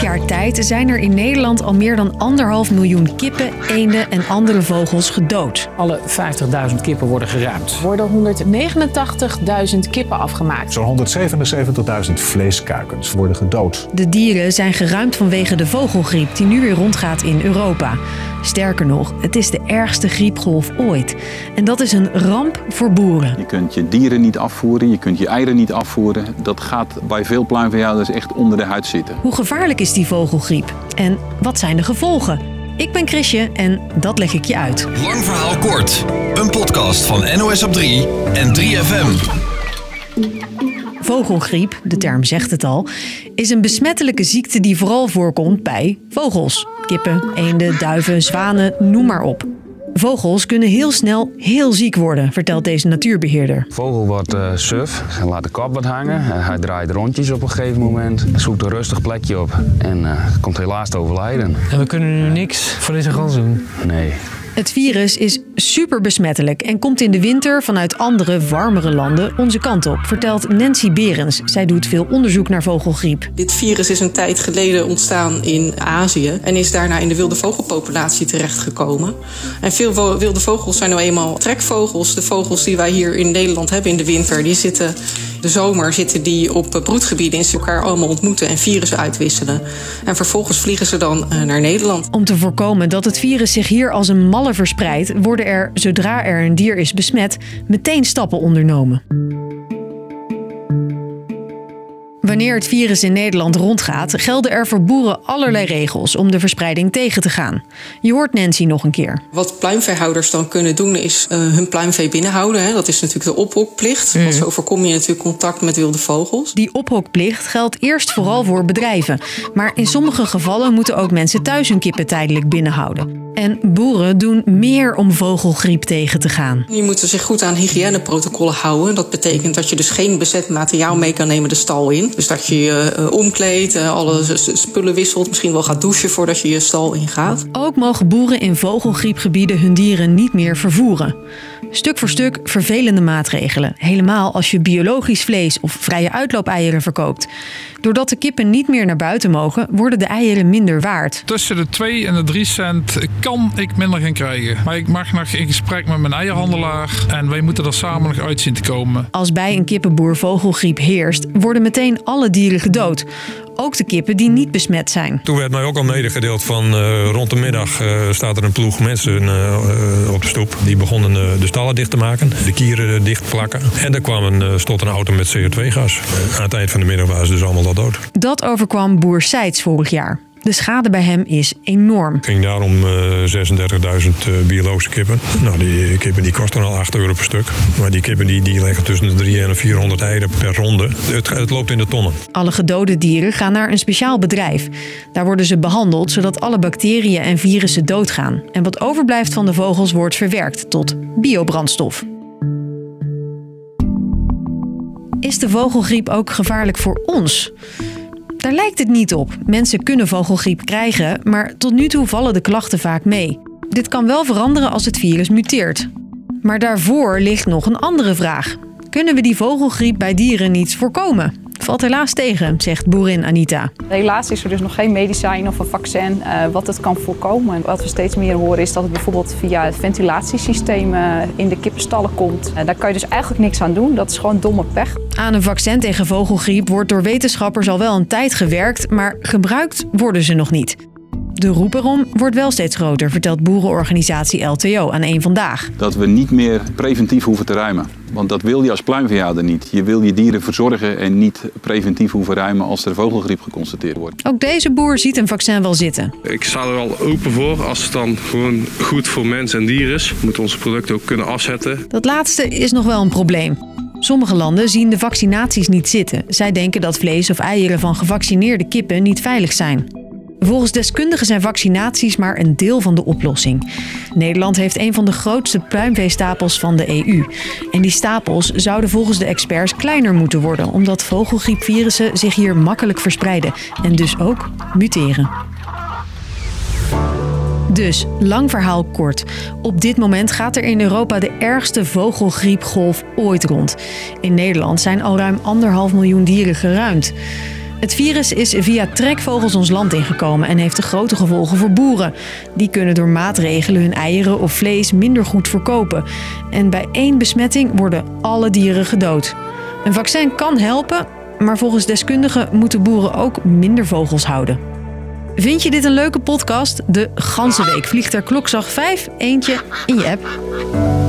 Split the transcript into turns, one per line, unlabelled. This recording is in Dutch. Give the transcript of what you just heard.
jaar tijd zijn er in Nederland al meer dan anderhalf miljoen kippen, eenden en andere vogels gedood.
Alle 50.000 kippen worden geruimd.
Er worden 189.000 kippen afgemaakt.
Zo'n 177.000 vleeskuikens worden gedood.
De dieren zijn geruimd vanwege de vogelgriep die nu weer rondgaat in Europa. Sterker nog, het is de ergste griepgolf ooit. En dat is een ramp voor boeren.
Je kunt je dieren niet afvoeren, je kunt je eieren niet afvoeren. Dat gaat bij veel pluimveehouders echt onder de huid zitten.
Hoe gevaarlijk is die vogelgriep? En wat zijn de gevolgen? Ik ben Chrisje en dat leg ik je uit.
Lang verhaal kort. Een podcast van NOS op 3 en 3FM.
Vogelgriep, de term zegt het al, is een besmettelijke ziekte die vooral voorkomt bij vogels. Kippen, eenden, duiven, zwanen, noem maar op. Vogels kunnen heel snel heel ziek worden, vertelt deze natuurbeheerder.
vogel wordt eh, suf en laat de kop wat hangen. Eh, hij draait rondjes op een gegeven moment, zoekt een rustig plekje op en eh, komt helaas te overlijden.
En we kunnen nu niks voor deze gans doen.
Nee.
Het virus is super besmettelijk en komt in de winter vanuit andere, warmere landen onze kant op, vertelt Nancy Berens. Zij doet veel onderzoek naar vogelgriep.
Dit virus is een tijd geleden ontstaan in Azië en is daarna in de wilde vogelpopulatie terechtgekomen. En veel wilde vogels zijn nou eenmaal trekvogels. De vogels die wij hier in Nederland hebben in de winter, die zitten de zomer zitten die op broedgebieden en ze elkaar allemaal ontmoeten en virussen uitwisselen. En vervolgens vliegen ze dan eh, naar Nederland.
Om te voorkomen dat het virus zich hier als een malle verspreidt, worden er, zodra er een dier is besmet, meteen stappen ondernomen. Wanneer het virus in Nederland rondgaat, gelden er voor boeren allerlei regels om de verspreiding tegen te gaan. Je hoort Nancy nog een keer.
Wat pluimveehouders dan kunnen doen is eh, hun pluimvee binnenhouden. Hè. Dat is natuurlijk de ophokplicht. Want zo voorkom je natuurlijk contact met wilde vogels.
Die ophokplicht geldt eerst vooral voor bedrijven. Maar in sommige gevallen moeten ook mensen thuis hun kippen tijdelijk binnenhouden. En boeren doen meer om vogelgriep tegen te gaan.
Je moet zich goed aan hygiëneprotocollen houden. Dat betekent dat je dus geen bezet materiaal mee kan nemen de stal in. Dus dat je je uh, omkleedt, uh, alle spullen wisselt, misschien wel gaat douchen voordat je je stal ingaat.
Ook mogen boeren in vogelgriepgebieden hun dieren niet meer vervoeren. Stuk voor stuk vervelende maatregelen. Helemaal als je biologisch vlees of vrije uitloopeieren verkoopt. Doordat de kippen niet meer naar buiten mogen, worden de eieren minder waard.
Tussen de 2 en de 3 cent kan ik minder gaan krijgen. Maar ik mag nog in gesprek met mijn eierhandelaar en wij moeten er samen nog uit zien te komen.
Als bij een kippenboer vogelgriep heerst, worden meteen alle dieren gedood. Ook de kippen die niet besmet zijn.
Toen werd mij ook al medegedeeld van uh, rond de middag uh, staat er een ploeg mensen uh, op de stoep. Die begonnen de stallen dicht te maken, de kieren dicht te plakken. En er kwam een, stond een auto met CO2-gas. Aan het eind van de middag waren ze dus allemaal al dood.
Dat overkwam boer Seitz vorig jaar. De schade bij hem is enorm.
Het ging daarom uh, 36.000 uh, biologische kippen. Nou, die kippen die kosten al 8 euro per stuk. Maar die kippen die, die leggen tussen de 3 en 400 eieren per ronde. Het, het loopt in de tonnen.
Alle gedode dieren gaan naar een speciaal bedrijf. Daar worden ze behandeld zodat alle bacteriën en virussen doodgaan. En wat overblijft van de vogels wordt verwerkt tot biobrandstof. Is de vogelgriep ook gevaarlijk voor ons? Daar lijkt het niet op. Mensen kunnen vogelgriep krijgen, maar tot nu toe vallen de klachten vaak mee. Dit kan wel veranderen als het virus muteert. Maar daarvoor ligt nog een andere vraag. Kunnen we die vogelgriep bij dieren niet voorkomen? Valt helaas tegen, zegt boerin Anita.
Helaas is er dus nog geen medicijn of een vaccin uh, wat het kan voorkomen. Wat we steeds meer horen is dat het bijvoorbeeld via het ventilatiesysteem uh, in de kippenstallen komt. Uh, daar kan je dus eigenlijk niks aan doen. Dat is gewoon domme pech.
Aan een vaccin tegen vogelgriep wordt door wetenschappers al wel een tijd gewerkt, maar gebruikt worden ze nog niet. De roep erom wordt wel steeds groter, vertelt boerenorganisatie LTO aan één vandaag.
Dat we niet meer preventief hoeven te ruimen. Want dat wil je als pluimveehouder niet. Je wil je dieren verzorgen en niet preventief hoeven ruimen als er vogelgriep geconstateerd wordt.
Ook deze boer ziet een vaccin wel zitten.
Ik sta er wel open voor als het dan gewoon goed voor mens en dier is. We moeten onze producten ook kunnen afzetten.
Dat laatste is nog wel een probleem. Sommige landen zien de vaccinaties niet zitten. Zij denken dat vlees of eieren van gevaccineerde kippen niet veilig zijn. Volgens deskundigen zijn vaccinaties maar een deel van de oplossing. Nederland heeft een van de grootste pluimveestapels van de EU. En die stapels zouden volgens de experts kleiner moeten worden, omdat vogelgriepvirussen zich hier makkelijk verspreiden en dus ook muteren. Dus, lang verhaal kort. Op dit moment gaat er in Europa de ergste vogelgriepgolf ooit rond. In Nederland zijn al ruim anderhalf miljoen dieren geruimd. Het virus is via trekvogels ons land ingekomen en heeft grote gevolgen voor boeren. Die kunnen door maatregelen hun eieren of vlees minder goed verkopen. En bij één besmetting worden alle dieren gedood. Een vaccin kan helpen, maar volgens deskundigen moeten boeren ook minder vogels houden. Vind je dit een leuke podcast? De ganse week vliegt er klokslag 5 eentje in je app.